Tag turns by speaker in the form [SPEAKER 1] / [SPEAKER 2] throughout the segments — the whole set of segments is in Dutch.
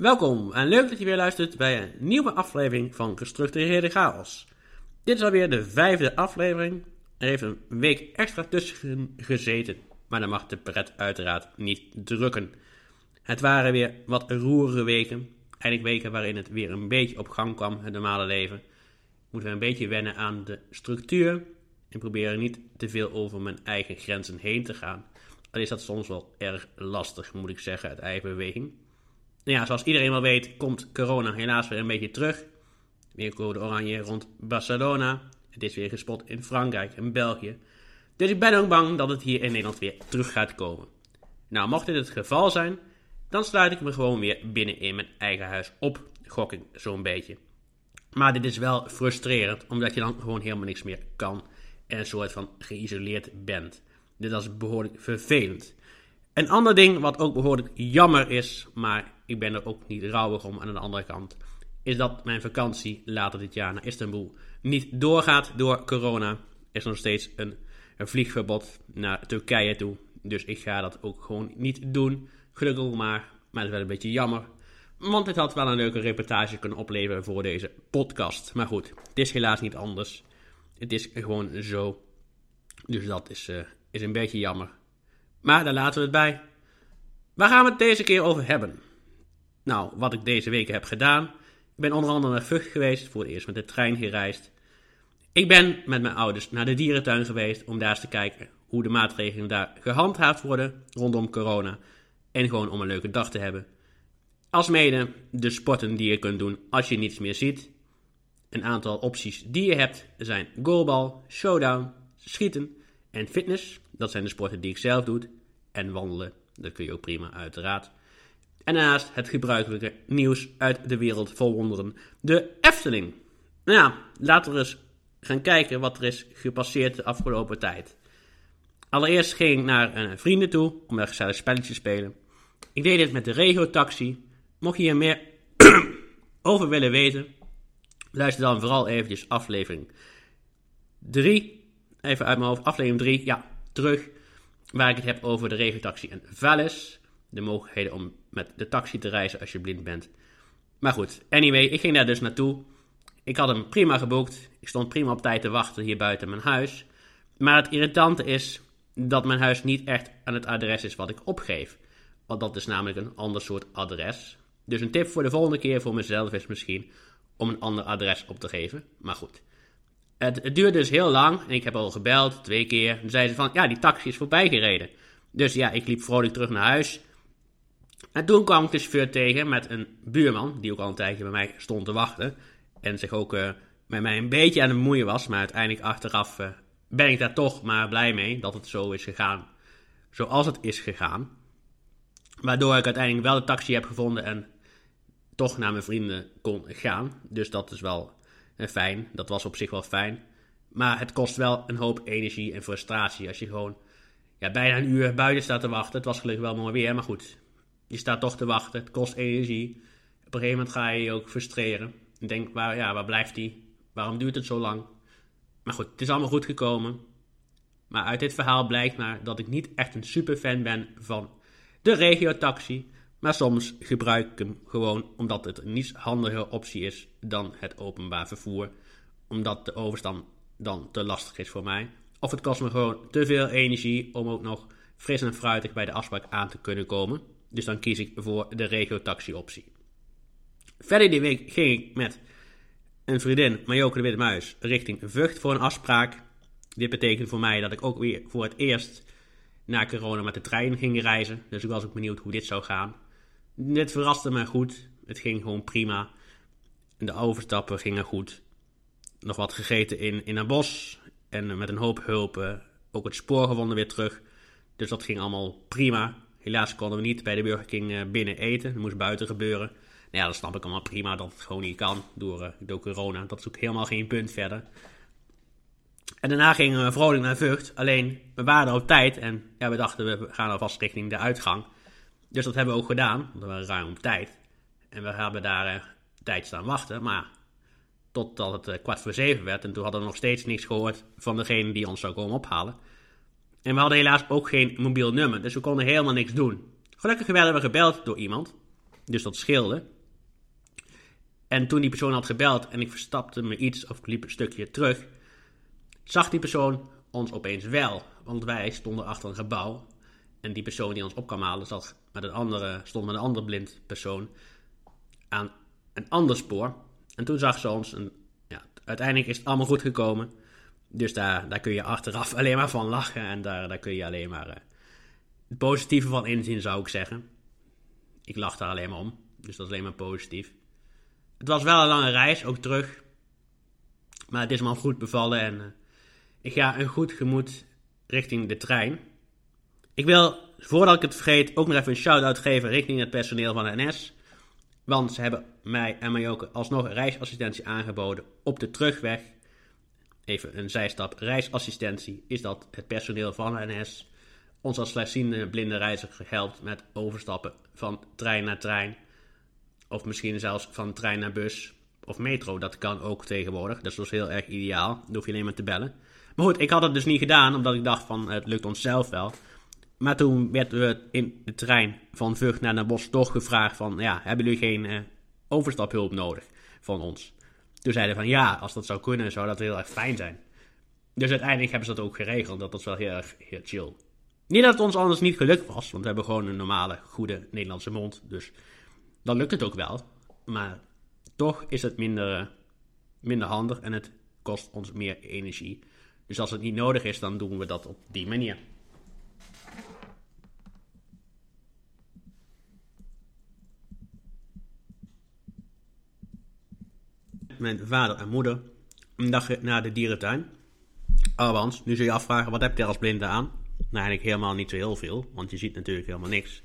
[SPEAKER 1] Welkom en leuk dat je weer luistert bij een nieuwe aflevering van Gestructureerde Chaos. Dit is alweer de vijfde aflevering. Er heeft een week extra tussen gezeten, maar dan mag de pret uiteraard niet drukken. Het waren weer wat roerige weken. Eigenlijk weken waarin het weer een beetje op gang kwam, het normale leven. Moeten we een beetje wennen aan de structuur en proberen niet te veel over mijn eigen grenzen heen te gaan. Al is dat soms wel erg lastig, moet ik zeggen, uit eigen beweging. Nou ja, zoals iedereen wel weet, komt corona helaas weer een beetje terug. Weer code oranje rond Barcelona. Het is weer gespot in Frankrijk en België. Dus ik ben ook bang dat het hier in Nederland weer terug gaat komen. Nou, mocht dit het geval zijn, dan sluit ik me gewoon weer binnen in mijn eigen huis op. Gok ik zo'n beetje. Maar dit is wel frustrerend, omdat je dan gewoon helemaal niks meer kan. En een soort van geïsoleerd bent. Dit is behoorlijk vervelend. Een ander ding wat ook behoorlijk jammer is, maar ik ben er ook niet rouwig om aan de andere kant, is dat mijn vakantie later dit jaar naar Istanbul niet doorgaat door corona. Er is nog steeds een, een vliegverbod naar Turkije toe. Dus ik ga dat ook gewoon niet doen. Gelukkig maar, maar het is wel een beetje jammer. Want het had wel een leuke reportage kunnen opleveren voor deze podcast. Maar goed, het is helaas niet anders. Het is gewoon zo. Dus dat is, uh, is een beetje jammer. Maar daar laten we het bij. Waar gaan we het deze keer over hebben? Nou, wat ik deze weken heb gedaan. Ik ben onder andere naar Vught geweest, voor het eerst met de trein gereisd. Ik ben met mijn ouders naar de dierentuin geweest om daar eens te kijken hoe de maatregelen daar gehandhaafd worden rondom corona. En gewoon om een leuke dag te hebben. Alsmede de sporten die je kunt doen als je niets meer ziet. Een aantal opties die je hebt zijn goalbal, showdown, schieten en fitness. Dat zijn de sporten die ik zelf doe. En wandelen, dat kun je ook prima uiteraard. En daarnaast het gebruikelijke nieuws uit de wereld vol wonderen. De Efteling. Nou ja, laten we eens gaan kijken wat er is gepasseerd de afgelopen tijd. Allereerst ging ik naar een vrienden toe om een gezellig spelletje te spelen. Ik deed dit met de regio-taxi. Mocht je hier meer over willen weten, luister dan vooral eventjes aflevering 3. Even uit mijn hoofd, aflevering 3, ja, terug. Waar ik het heb over de regio-taxi en Valles de mogelijkheden om met de taxi te reizen als je blind bent. Maar goed, anyway, ik ging daar dus naartoe. Ik had hem prima geboekt. Ik stond prima op tijd te wachten hier buiten mijn huis. Maar het irritante is dat mijn huis niet echt aan het adres is wat ik opgeef. Want dat is namelijk een ander soort adres. Dus een tip voor de volgende keer voor mezelf is misschien om een ander adres op te geven. Maar goed. Het, duurde dus heel lang en ik heb al gebeld, twee keer. En zeiden ze van, ja, die taxi is voorbij gereden. Dus ja, ik liep vrolijk terug naar huis. En toen kwam ik de chauffeur tegen met een buurman, die ook al een tijdje bij mij stond te wachten. En zich ook uh, met mij een beetje aan het bemoeien was. Maar uiteindelijk achteraf uh, ben ik daar toch maar blij mee dat het zo is gegaan. Zoals het is gegaan. Waardoor ik uiteindelijk wel de taxi heb gevonden en toch naar mijn vrienden kon gaan. Dus dat is wel uh, fijn. Dat was op zich wel fijn. Maar het kost wel een hoop energie en frustratie als je gewoon ja, bijna een uur buiten staat te wachten. Het was gelukkig wel mooi weer, maar goed. Je staat toch te wachten. Het kost energie. Op een gegeven moment ga je je ook frustreren. En denk, waar, ja, waar blijft die? Waarom duurt het zo lang? Maar goed, het is allemaal goed gekomen. Maar uit dit verhaal blijkt maar dat ik niet echt een superfan ben van de regio-taxi. Maar soms gebruik ik hem gewoon omdat het een niet handige optie is dan het openbaar vervoer. Omdat de overstand dan te lastig is voor mij. Of het kost me gewoon te veel energie om ook nog fris en fruitig bij de afspraak aan te kunnen komen. Dus dan kies ik voor de regio-taxi optie. Verder die week ging ik met een vriendin, Marjoke de Witte Muis, richting Vught voor een afspraak. Dit betekent voor mij dat ik ook weer voor het eerst na corona met de trein ging reizen. Dus ik was ook benieuwd hoe dit zou gaan. Dit verraste me goed. Het ging gewoon prima. De overstappen gingen goed. Nog wat gegeten in, in een bos. En met een hoop hulp ook het spoor gevonden weer terug. Dus dat ging allemaal prima. Helaas konden we niet bij de Burger King eh, binnen eten. Dat moest buiten gebeuren. Nou ja, dat snap ik allemaal prima dat het gewoon niet kan door, eh, door corona. Dat is ook helemaal geen punt verder. En daarna gingen we vrolijk naar Vught. Alleen, we waren op tijd en ja, we dachten we gaan alvast richting de uitgang. Dus dat hebben we ook gedaan, want we waren ruim op tijd. En we hebben daar uh, tijd staan wachten, maar totdat het kwart voor zeven werd. En toen hadden we nog steeds niks gehoord van degene die ons zou komen ophalen. En we hadden helaas ook geen mobiel nummer, dus we konden helemaal niks doen. Gelukkig werden we gebeld door iemand. Dus dat scheelde. En toen die persoon had gebeld en ik verstapte me iets of liep een stukje terug, zag die persoon ons opeens wel. Want wij stonden achter een gebouw. En die persoon die ons op kwam halen zat met een andere, stond met een andere blind persoon aan een ander spoor. En toen zag ze ons. Ja, uiteindelijk is het allemaal goed gekomen. Dus daar, daar kun je achteraf alleen maar van lachen. En daar, daar kun je alleen maar uh, het positieve van inzien, zou ik zeggen. Ik lach daar alleen maar om. Dus dat is alleen maar positief. Het was wel een lange reis, ook terug. Maar het is me al goed bevallen en uh, ik ga een goed gemoed richting de trein. Ik wil, voordat ik het vergeet, ook nog even een shout-out geven richting het personeel van de NS. Want ze hebben mij en mij ook alsnog reisassistentie aangeboden op de terugweg. Even een zijstap. Reisassistentie is dat het personeel van de NS ons als slechtziende blinde reiziger helpt met overstappen van trein naar trein. Of misschien zelfs van trein naar bus of metro. Dat kan ook tegenwoordig. Dat is dus heel erg ideaal. Dan hoef je alleen maar te bellen. Maar goed, ik had het dus niet gedaan, omdat ik dacht van het lukt ons zelf wel. Maar toen werd we in de trein van Vught naar Den Bosch toch gevraagd van, ja, hebben jullie geen uh, overstaphulp nodig van ons? Toen zeiden van, ja, als dat zou kunnen, zou dat heel erg fijn zijn. Dus uiteindelijk hebben ze dat ook geregeld, dat was wel heel erg chill. Niet dat het ons anders niet gelukt was, want we hebben gewoon een normale, goede Nederlandse mond. Dus dan lukt het ook wel. Maar toch is het minder, uh, minder handig en het kost ons meer energie. Dus als het niet nodig is, dan doen we dat op die manier. Mijn vader en moeder een dag naar de dierentuin. Althans, nu zul je afvragen, wat heb je als blinde aan? Nou, eigenlijk helemaal niet zo heel veel, want je ziet natuurlijk helemaal niks.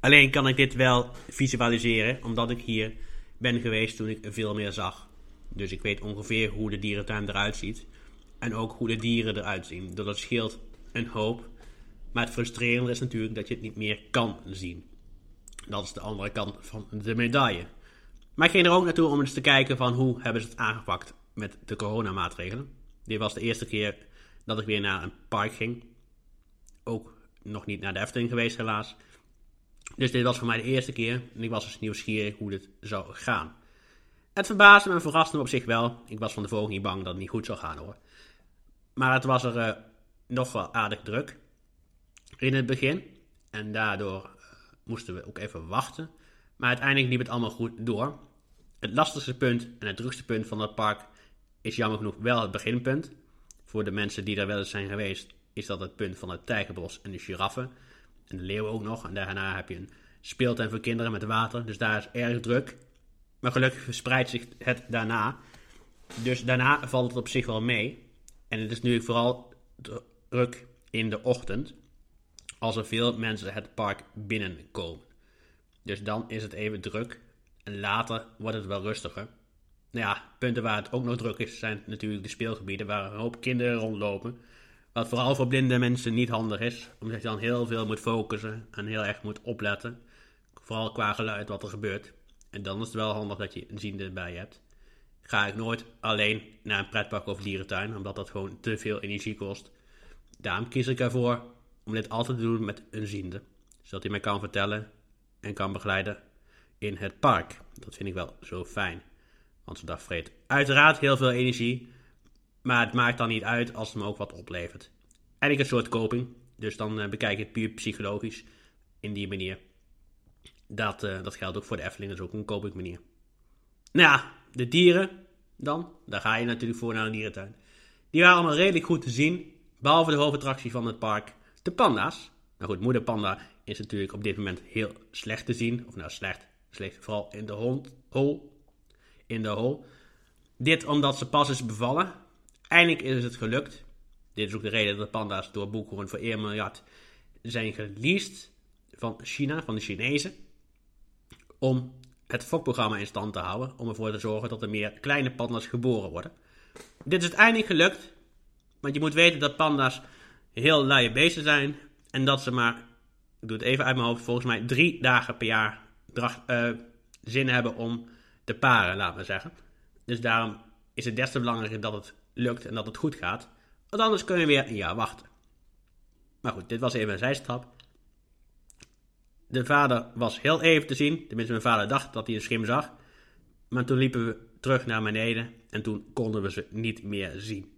[SPEAKER 1] Alleen kan ik dit wel visualiseren, omdat ik hier ben geweest toen ik veel meer zag. Dus ik weet ongeveer hoe de dierentuin eruit ziet. En ook hoe de dieren eruit zien. Dat scheelt een hoop. Maar het frustrerende is natuurlijk dat je het niet meer kan zien. Dat is de andere kant van de medaille. Maar ik ging er ook naartoe om eens te kijken van hoe hebben ze het aangepakt met de coronamaatregelen. Dit was de eerste keer dat ik weer naar een park ging. Ook nog niet naar de Efteling geweest helaas. Dus dit was voor mij de eerste keer en ik was dus nieuwsgierig hoe dit zou gaan. Het verbaasde me en verraste me op zich wel. Ik was van de volgende niet bang dat het niet goed zou gaan hoor. Maar het was er uh, nog wel aardig druk in het begin. En daardoor uh, moesten we ook even wachten. Maar uiteindelijk liep het allemaal goed door. Het lastigste punt en het drukste punt van dat park is jammer genoeg wel het beginpunt. Voor de mensen die daar wel eens zijn geweest, is dat het punt van het tijgerbos en de giraffen. En de leeuwen ook nog. En daarna heb je een speeltuin voor kinderen met water. Dus daar is erg druk. Maar gelukkig verspreidt zich het daarna. Dus daarna valt het op zich wel mee. En het is nu vooral druk in de ochtend. Als er veel mensen het park binnenkomen. Dus dan is het even druk. En later wordt het wel rustiger. Nou ja, punten waar het ook nog druk is, zijn natuurlijk de speelgebieden waar een hoop kinderen rondlopen. Wat vooral voor blinde mensen niet handig is, omdat je dan heel veel moet focussen en heel erg moet opletten. Vooral qua geluid wat er gebeurt. En dan is het wel handig dat je een ziende bij je hebt. Ga ik nooit alleen naar een pretpark of dierentuin, omdat dat gewoon te veel energie kost. Daarom kies ik ervoor om dit altijd te doen met een ziende. Zodat hij mij kan vertellen en kan begeleiden in het park. Dat vind ik wel zo fijn. Want dat vreet uiteraard heel veel energie. Maar het maakt dan niet uit als het me ook wat oplevert. Eigenlijk een soort koping. Dus dan uh, bekijk ik het puur psychologisch in die manier. Dat, uh, dat geldt ook voor de Efteling, dat is ook een kopingmanier. Nou ja, de dieren dan. Daar ga je natuurlijk voor naar een dierentuin. Die waren allemaal redelijk goed te zien. Behalve de hoofdattractie van het park, de panda's. Nou goed, moeder panda is natuurlijk op dit moment heel slecht te zien. Of nou slecht, slecht vooral in de hond, hol. In de hol. Dit omdat ze pas is bevallen. Eindelijk is het gelukt. Dit is ook de reden dat panda's door Boekhoorn voor 1 miljard zijn geleased van China, van de Chinezen. Om het fokprogramma in stand te houden. Om ervoor te zorgen dat er meer kleine panda's geboren worden. Dit is eindelijk gelukt. Want je moet weten dat panda's heel luie beesten zijn. En dat ze maar, ik doe het even uit mijn hoofd, volgens mij drie dagen per jaar dracht, uh, zin hebben om te paren, laten we zeggen. Dus daarom is het des te belangrijker dat het lukt en dat het goed gaat. Want anders kun je weer een jaar wachten. Maar goed, dit was even een zijstap. De vader was heel even te zien. Tenminste, mijn vader dacht dat hij een schim zag. Maar toen liepen we terug naar beneden en toen konden we ze niet meer zien.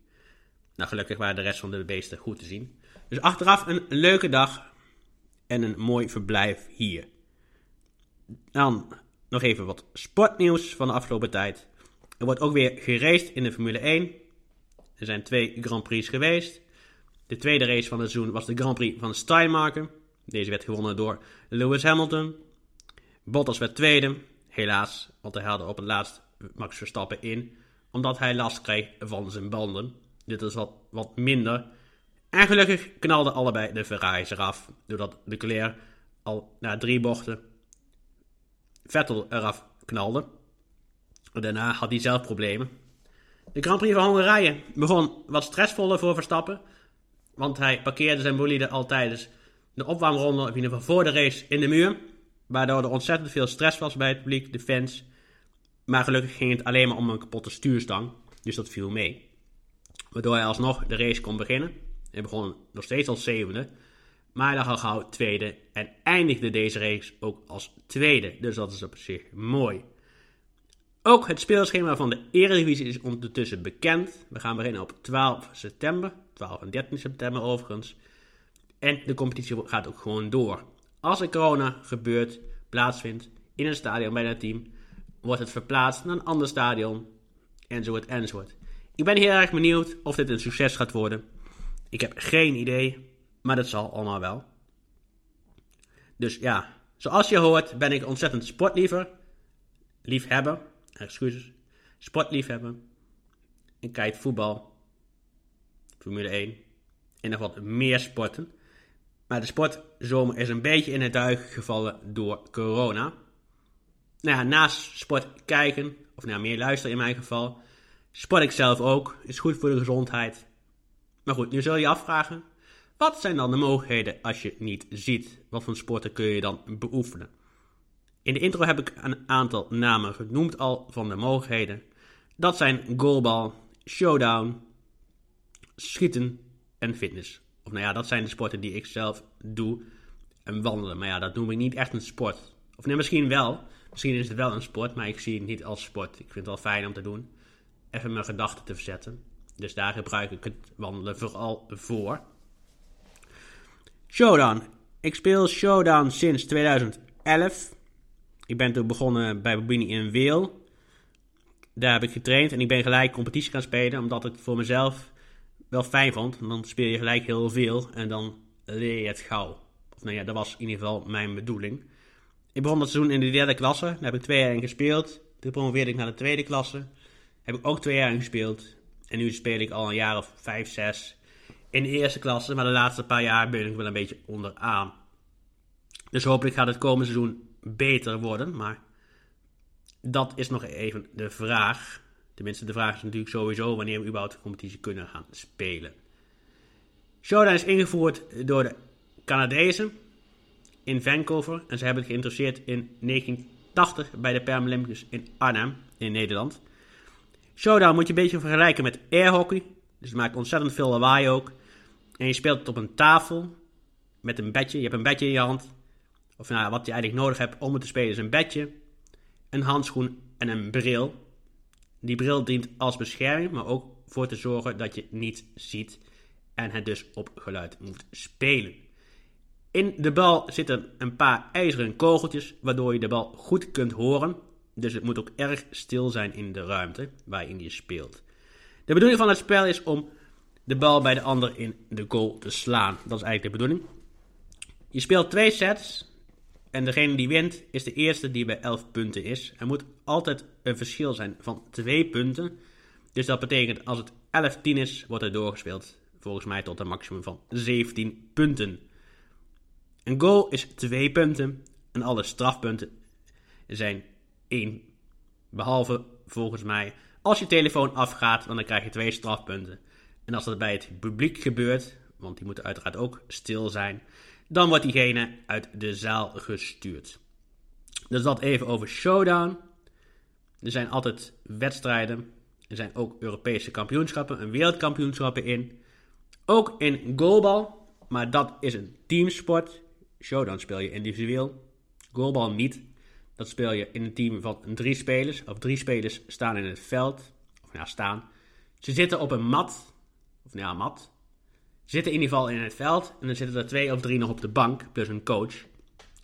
[SPEAKER 1] Nou, gelukkig waren de rest van de beesten goed te zien. Dus achteraf een leuke dag en een mooi verblijf hier. Dan nog even wat sportnieuws van de afgelopen tijd. Er wordt ook weer geraced in de Formule 1. Er zijn twee Grand Prix geweest. De tweede race van het seizoen was de Grand Prix van Steinmarken. Deze werd gewonnen door Lewis Hamilton. Bottas werd tweede. Helaas, want hij haalde op het laatst Max Verstappen in. Omdat hij last kreeg van zijn banden. Dit is wat, wat minder. En gelukkig knalden allebei de Ferraris eraf. Doordat Leclerc al na drie bochten Vettel eraf knalde. Daarna had hij zelf problemen. De Grand Prix van Hongarije begon wat stressvoller voor Verstappen. Want hij parkeerde zijn bolide al tijdens de opwarmronde, of in ieder geval voor de race, in de muur. Waardoor er ontzettend veel stress was bij het publiek, de fans. Maar gelukkig ging het alleen maar om een kapotte stuurstang. Dus dat viel mee. Waardoor hij alsnog de race kon beginnen. Hij begon nog steeds als zevende. Maar hij gauw tweede. En eindigde deze race ook als tweede. Dus dat is op zich mooi. Ook het speelschema van de Eredivisie is ondertussen bekend. We gaan beginnen op 12 september. 12 en 13 september overigens. En de competitie gaat ook gewoon door. Als er corona gebeurt, plaatsvindt in een stadion bij dat team, wordt het verplaatst naar een ander stadion. Enzovoort, enzovoort. Ik ben heel erg benieuwd of dit een succes gaat worden. Ik heb geen idee, maar dat zal allemaal wel. Dus ja, zoals je hoort ben ik ontzettend sportliever. Liefhebber, excuses. Sportliefhebber. Ik kijk voetbal, Formule 1 en nog wat meer sporten. Maar de sportzomer is een beetje in het duigen gevallen door corona. Nou ja, naast sport kijken, of nou meer luisteren in mijn geval, sport ik zelf ook. Is goed voor de gezondheid. Maar goed, nu zul je je afvragen, wat zijn dan de mogelijkheden als je niet ziet? Wat voor sporten kun je dan beoefenen? In de intro heb ik een aantal namen genoemd al van de mogelijkheden. Dat zijn goalbal, showdown, schieten en fitness. Of nou ja, dat zijn de sporten die ik zelf doe. En wandelen. Maar ja, dat noem ik niet echt een sport. Of nee, misschien wel. Misschien is het wel een sport, maar ik zie het niet als sport. Ik vind het wel fijn om te doen. Even mijn gedachten te verzetten. Dus daar gebruik ik het wandelen vooral voor. Showdown. Ik speel Showdown sinds 2011. Ik ben toen begonnen bij Bobini in Weel. Daar heb ik getraind en ik ben gelijk competitie gaan spelen, omdat ik voor mezelf wel fijn vond. Dan speel je gelijk heel veel en dan leer je het gauw. Of nou ja, dat was in ieder geval mijn bedoeling. Ik begon dat seizoen in de derde klasse. Daar heb ik twee jaar in gespeeld. Toen promoveerde ik naar de tweede klasse. Heb ik ook twee jaar in gespeeld. En nu speel ik al een jaar of vijf, zes in de eerste klasse. Maar de laatste paar jaar ben ik wel een beetje onderaan. Dus hopelijk gaat het komende seizoen beter worden. Maar dat is nog even de vraag. Tenminste, de vraag is natuurlijk sowieso wanneer we überhaupt de competitie kunnen gaan spelen. Showdown is ingevoerd door de Canadezen in Vancouver. En ze hebben het geïnteresseerd in 1980 bij de Paralympics in Arnhem in Nederland. Showdown moet je een beetje vergelijken met airhockey. Dus het maakt ontzettend veel lawaai ook. En je speelt het op een tafel met een bedje. Je hebt een bedje in je hand. Of nou, wat je eigenlijk nodig hebt om het te spelen is een bedje, een handschoen en een bril. Die bril dient als bescherming, maar ook voor te zorgen dat je niet ziet en het dus op geluid moet spelen. In de bal zitten een paar ijzeren kogeltjes, waardoor je de bal goed kunt horen. Dus het moet ook erg stil zijn in de ruimte waarin je speelt. De bedoeling van het spel is om de bal bij de ander in de goal te slaan. Dat is eigenlijk de bedoeling. Je speelt twee sets. En degene die wint is de eerste die bij 11 punten is. Er moet altijd een verschil zijn van 2 punten. Dus dat betekent als het 11-10 is, wordt er doorgespeeld. Volgens mij tot een maximum van 17 punten. Een goal is 2 punten. En alle strafpunten zijn 1. Behalve volgens mij, als je telefoon afgaat, dan krijg je 2 strafpunten. En als dat bij het publiek gebeurt, want die moeten uiteraard ook stil zijn, dan wordt diegene uit de zaal gestuurd. Dus dat even over Showdown. Er zijn altijd wedstrijden. Er zijn ook Europese kampioenschappen en wereldkampioenschappen in. Ook in goalbal, maar dat is een teamsport. Showdown speel je individueel. Goalbal niet. Dat speel je in een team van drie spelers. Of drie spelers staan in het veld. Of ja, staan. Ze zitten op een mat. Of ja, mat. Zitten in ieder geval in het veld. En dan zitten er twee of drie nog op de bank. Plus een coach.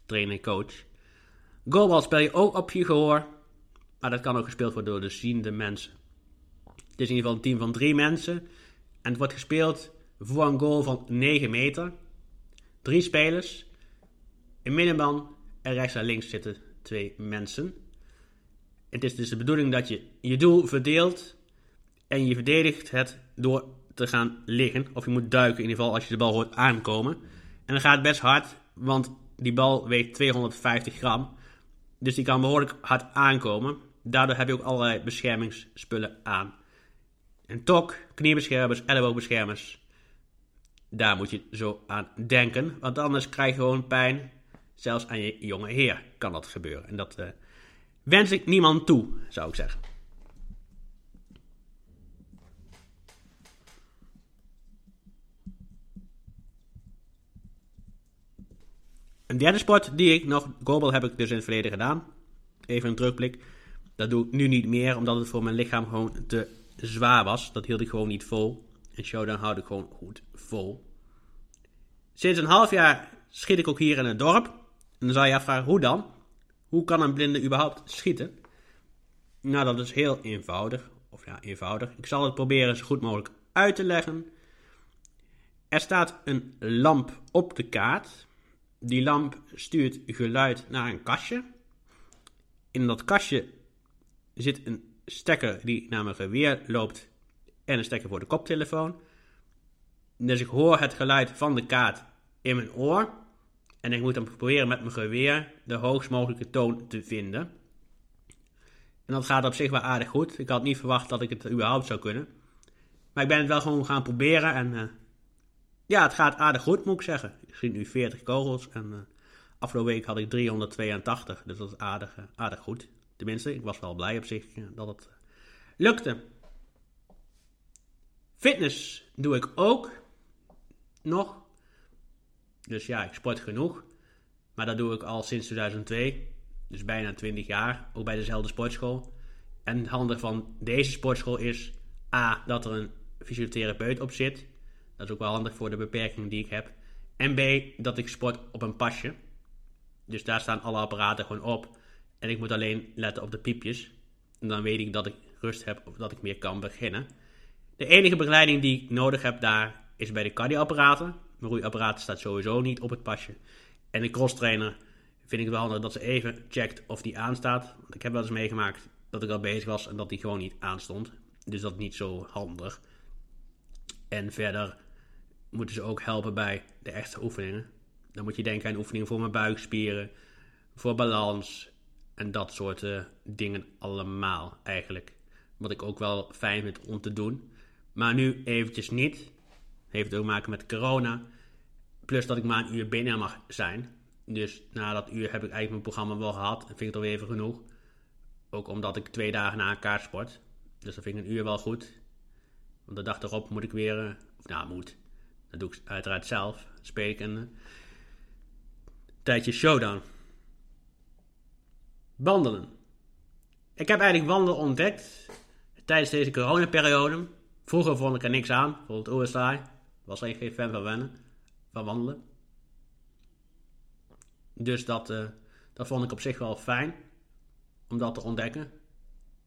[SPEAKER 1] Trainer coach. Goalbal speel je ook op je gehoor. Maar dat kan ook gespeeld worden door de ziende mensen. Het is in ieder geval een team van drie mensen. En het wordt gespeeld voor een goal van 9 meter. Drie spelers. In middenman en rechts en links zitten twee mensen. Het is dus de bedoeling dat je je doel verdeelt en je verdedigt het door te gaan liggen. Of je moet duiken in ieder geval als je de bal hoort aankomen. En dan gaat het best hard, want die bal weegt 250 gram. Dus die kan behoorlijk hard aankomen. Daardoor heb je ook allerlei beschermingsspullen aan. Een tok, kniebeschermers, elleboogbeschermers. Daar moet je zo aan denken, want anders krijg je gewoon pijn. Zelfs aan je jonge heer kan dat gebeuren. En dat uh, wens ik niemand toe, zou ik zeggen. Een derde sport die ik nog, goalball heb ik dus in het verleden gedaan. Even een terugblik. Dat doe ik nu niet meer, omdat het voor mijn lichaam gewoon te zwaar was. Dat hield ik gewoon niet vol. En showdown houd ik gewoon goed vol. Sinds een half jaar schiet ik ook hier in het dorp. En dan zou je afvragen, hoe dan? Hoe kan een blinde überhaupt schieten? Nou, dat is heel eenvoudig. Of ja, eenvoudig. Ik zal het proberen zo goed mogelijk uit te leggen. Er staat een lamp op de kaart. Die lamp stuurt geluid naar een kastje. In dat kastje zit een stekker die naar mijn geweer loopt en een stekker voor de koptelefoon. Dus ik hoor het geluid van de kaart in mijn oor. En ik moet dan proberen met mijn geweer de hoogst mogelijke toon te vinden. En dat gaat op zich wel aardig goed. Ik had niet verwacht dat ik het überhaupt zou kunnen. Maar ik ben het wel gewoon gaan proberen. En uh, ja, het gaat aardig goed, moet ik zeggen. Ik schiet nu 40 kogels. En uh, afgelopen week had ik 382. Dus dat is aardig, uh, aardig goed. Tenminste, ik was wel blij op zich dat het lukte. Fitness doe ik ook nog. Dus ja, ik sport genoeg. Maar dat doe ik al sinds 2002. Dus bijna 20 jaar. Ook bij dezelfde sportschool. En het handige van deze sportschool is... A, dat er een fysiotherapeut op zit. Dat is ook wel handig voor de beperkingen die ik heb. En B, dat ik sport op een pasje. Dus daar staan alle apparaten gewoon op. En ik moet alleen letten op de piepjes. En dan weet ik dat ik rust heb of dat ik meer kan beginnen. De enige begeleiding die ik nodig heb daar is bij de cardioapparaten. Mijn roeiapparaat staat sowieso niet op het pasje. En de crosstrainer vind ik wel handig dat ze even checkt of die aanstaat. Want ik heb wel eens meegemaakt dat ik al bezig was en dat die gewoon niet aanstond. Dus dat is niet zo handig. En verder moeten ze ook helpen bij de echte oefeningen. Dan moet je denken aan oefeningen voor mijn buikspieren, voor balans en dat soort uh, dingen allemaal eigenlijk. Wat ik ook wel fijn vind om te doen. Maar nu eventjes niet. Heeft ook te maken met corona. Plus dat ik maar een uur binnen mag zijn. Dus na dat uur heb ik eigenlijk mijn programma wel gehad. En vind ik het alweer even genoeg. Ook omdat ik twee dagen na elkaar sport. Dus dan vind ik een uur wel goed. Want de dag erop moet ik weer... Uh, of nou, moet. Dat doe ik uiteraard zelf. Speel ik uh, tijdje showdown. Wandelen. Ik heb eigenlijk wandelen ontdekt tijdens deze coronaperiode. Vroeger vond ik er niks aan, bijvoorbeeld OSI. Was eigenlijk geen fan van wandelen. Dus dat, uh, dat vond ik op zich wel fijn om dat te ontdekken.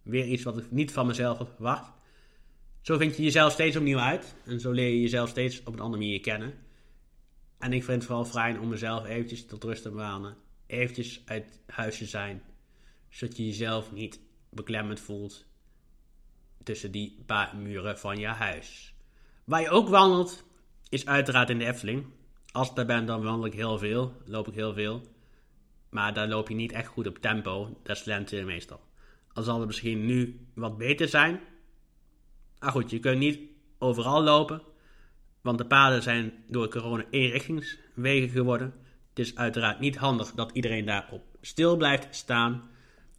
[SPEAKER 1] Weer iets wat ik niet van mezelf had verwacht. Zo vind je jezelf steeds opnieuw uit. En zo leer je jezelf steeds op een andere manier kennen. En ik vind het vooral fijn om mezelf eventjes tot rust te brengen. Eventjes uit huis te zijn zodat je jezelf niet beklemmend voelt tussen die paar muren van je huis. Waar je ook wandelt, is uiteraard in de Efteling. Als ik daar ben, dan wandel ik heel veel, loop ik heel veel. Maar daar loop je niet echt goed op tempo, dat slent je meestal. Al zal het misschien nu wat beter zijn. Maar goed, je kunt niet overal lopen, want de paden zijn door corona eenrichtingswegen geworden. Het is uiteraard niet handig dat iedereen daarop stil blijft staan.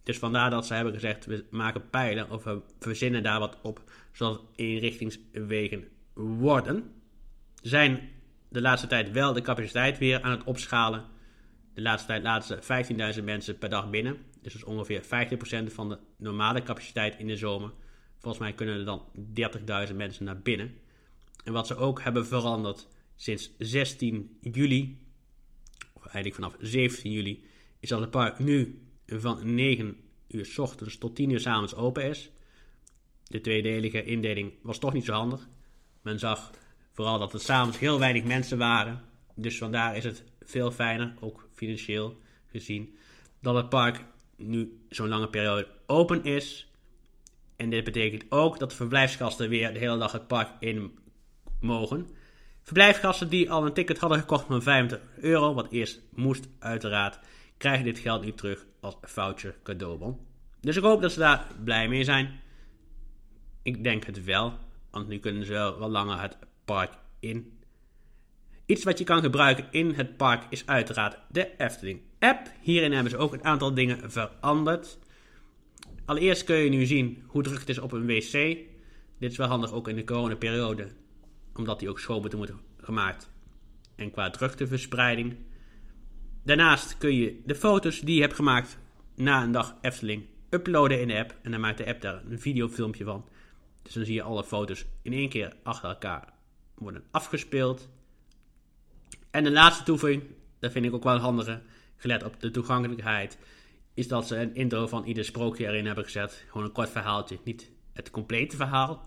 [SPEAKER 1] Dus vandaar dat ze hebben gezegd, we maken pijlen of we verzinnen daar wat op, zodat het inrichtingswegen worden. Zijn de laatste tijd wel de capaciteit weer aan het opschalen. De laatste tijd laten ze 15.000 mensen per dag binnen. Dus dat is ongeveer 50% van de normale capaciteit in de zomer. Volgens mij kunnen er dan 30.000 mensen naar binnen. En wat ze ook hebben veranderd sinds 16 juli, of eigenlijk vanaf 17 juli, is dat het park nu van 9 uur s ochtends tot 10 uur s avonds open is. De tweedelige indeling was toch niet zo handig. Men zag vooral dat er s'avonds heel weinig mensen waren. Dus vandaar is het veel fijner, ook financieel gezien, dat het park nu zo'n lange periode open is. En dit betekent ook dat de verblijfsgasten weer de hele dag het park in mogen. Verblijfsgasten die al een ticket hadden gekocht van 25 euro, wat eerst moest uiteraard, krijgen dit geld nu terug als voucher cadeaubon. Dus ik hoop dat ze daar blij mee zijn. Ik denk het wel, want nu kunnen ze wel langer het park in. Iets wat je kan gebruiken in het park is uiteraard de Efteling app. Hierin hebben ze ook een aantal dingen veranderd. Allereerst kun je nu zien hoe druk het is op een wc. Dit is wel handig ook in de coronaperiode, omdat die ook schoon moeten worden gemaakt. En qua drukteverspreiding. Daarnaast kun je de foto's die je hebt gemaakt na een dag Efteling uploaden in de app. En dan maakt de app daar een videofilmpje van. Dus dan zie je alle foto's in één keer achter elkaar worden afgespeeld. En de laatste toevoeging, dat vind ik ook wel een handige, gelet op de toegankelijkheid, is dat ze een intro van ieder sprookje erin hebben gezet. Gewoon een kort verhaaltje. Niet het complete verhaal,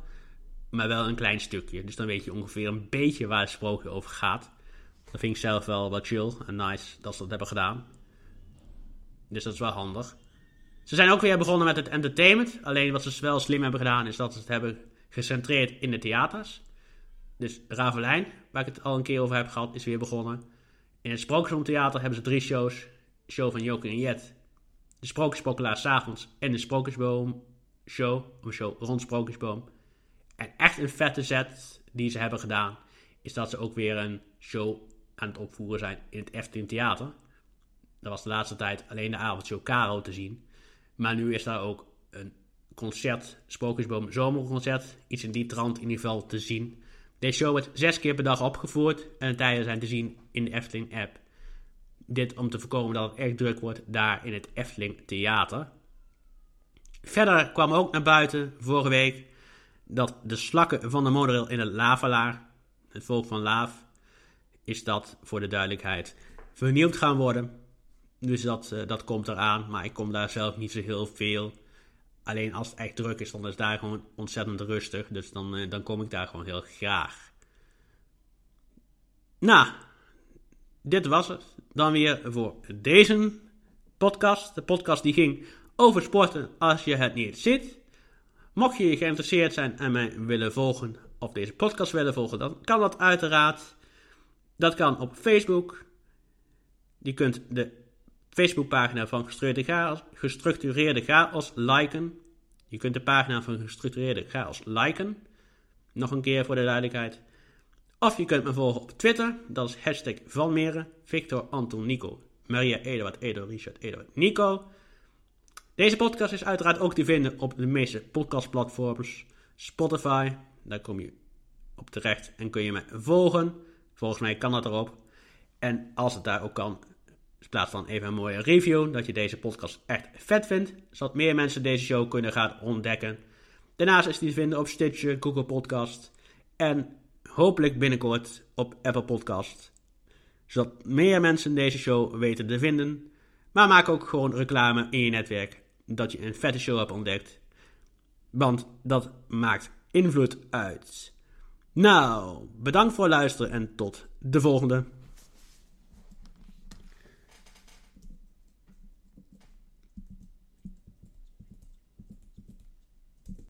[SPEAKER 1] maar wel een klein stukje. Dus dan weet je ongeveer een beetje waar het sprookje over gaat. Dat vind ik zelf wel wat chill en nice dat ze dat hebben gedaan. Dus dat is wel handig. Ze zijn ook weer begonnen met het entertainment. Alleen wat ze wel slim hebben gedaan is dat ze het hebben gecentreerd in de theaters. Dus Ravelijn, waar ik het al een keer over heb gehad, is weer begonnen. In het Sprookjesomtheater hebben ze drie shows. show van Joker en Jet. De Sprookjespokelaar s'avonds en de Sprookjesboom show. Een show rond Sprookjesboom. En echt een vette set die ze hebben gedaan, is dat ze ook weer een show aan het opvoeren zijn in het Efteling Theater. Dat was de laatste tijd alleen de avondshow Caro te zien. Maar nu is daar ook een concert, Sprookjesboom Zomerconcert, iets in die trant in ieder geval te zien. Deze show wordt zes keer per dag opgevoerd en de tijden zijn te zien in de Efteling app. Dit om te voorkomen dat het echt druk wordt daar in het Efteling Theater. Verder kwam ook naar buiten vorige week dat de slakken van de monorail in het Lavalaar, het volk van Laaf, is dat voor de duidelijkheid vernieuwd gaan worden. Dus dat, uh, dat komt eraan, maar ik kom daar zelf niet zo heel veel. Alleen als het echt druk is, dan is daar gewoon ontzettend rustig. Dus dan, uh, dan kom ik daar gewoon heel graag. Nou, dit was het. Dan weer voor deze podcast. De podcast die ging over sporten als je het niet ziet. Mocht je geïnteresseerd zijn en mij willen volgen, of deze podcast willen volgen, dan kan dat uiteraard. Dat kan op Facebook. Je kunt de Facebookpagina van Gestructureerde Chaos, Gestructureerde Chaos liken. Je kunt de pagina van Gestructureerde Chaos liken. Nog een keer voor de duidelijkheid. Of je kunt me volgen op Twitter. Dat is hashtag Van Victor, Anton, Nico, Maria, Eduard, Edo, Richard, Eduard, Nico. Deze podcast is uiteraard ook te vinden op de meeste podcastplatforms. Spotify, daar kom je op terecht en kun je me volgen. Volgens mij kan dat erop. En als het daar ook kan, plaats dan even een mooie review dat je deze podcast echt vet vindt, zodat meer mensen deze show kunnen gaan ontdekken. Daarnaast is die te vinden op Stitcher, Google Podcast en hopelijk binnenkort op Apple Podcast. Zodat meer mensen deze show weten te vinden. Maar maak ook gewoon reclame in je netwerk dat je een vette show hebt ontdekt. Want dat maakt invloed uit. Nou, bedankt voor het luisteren en tot de volgende.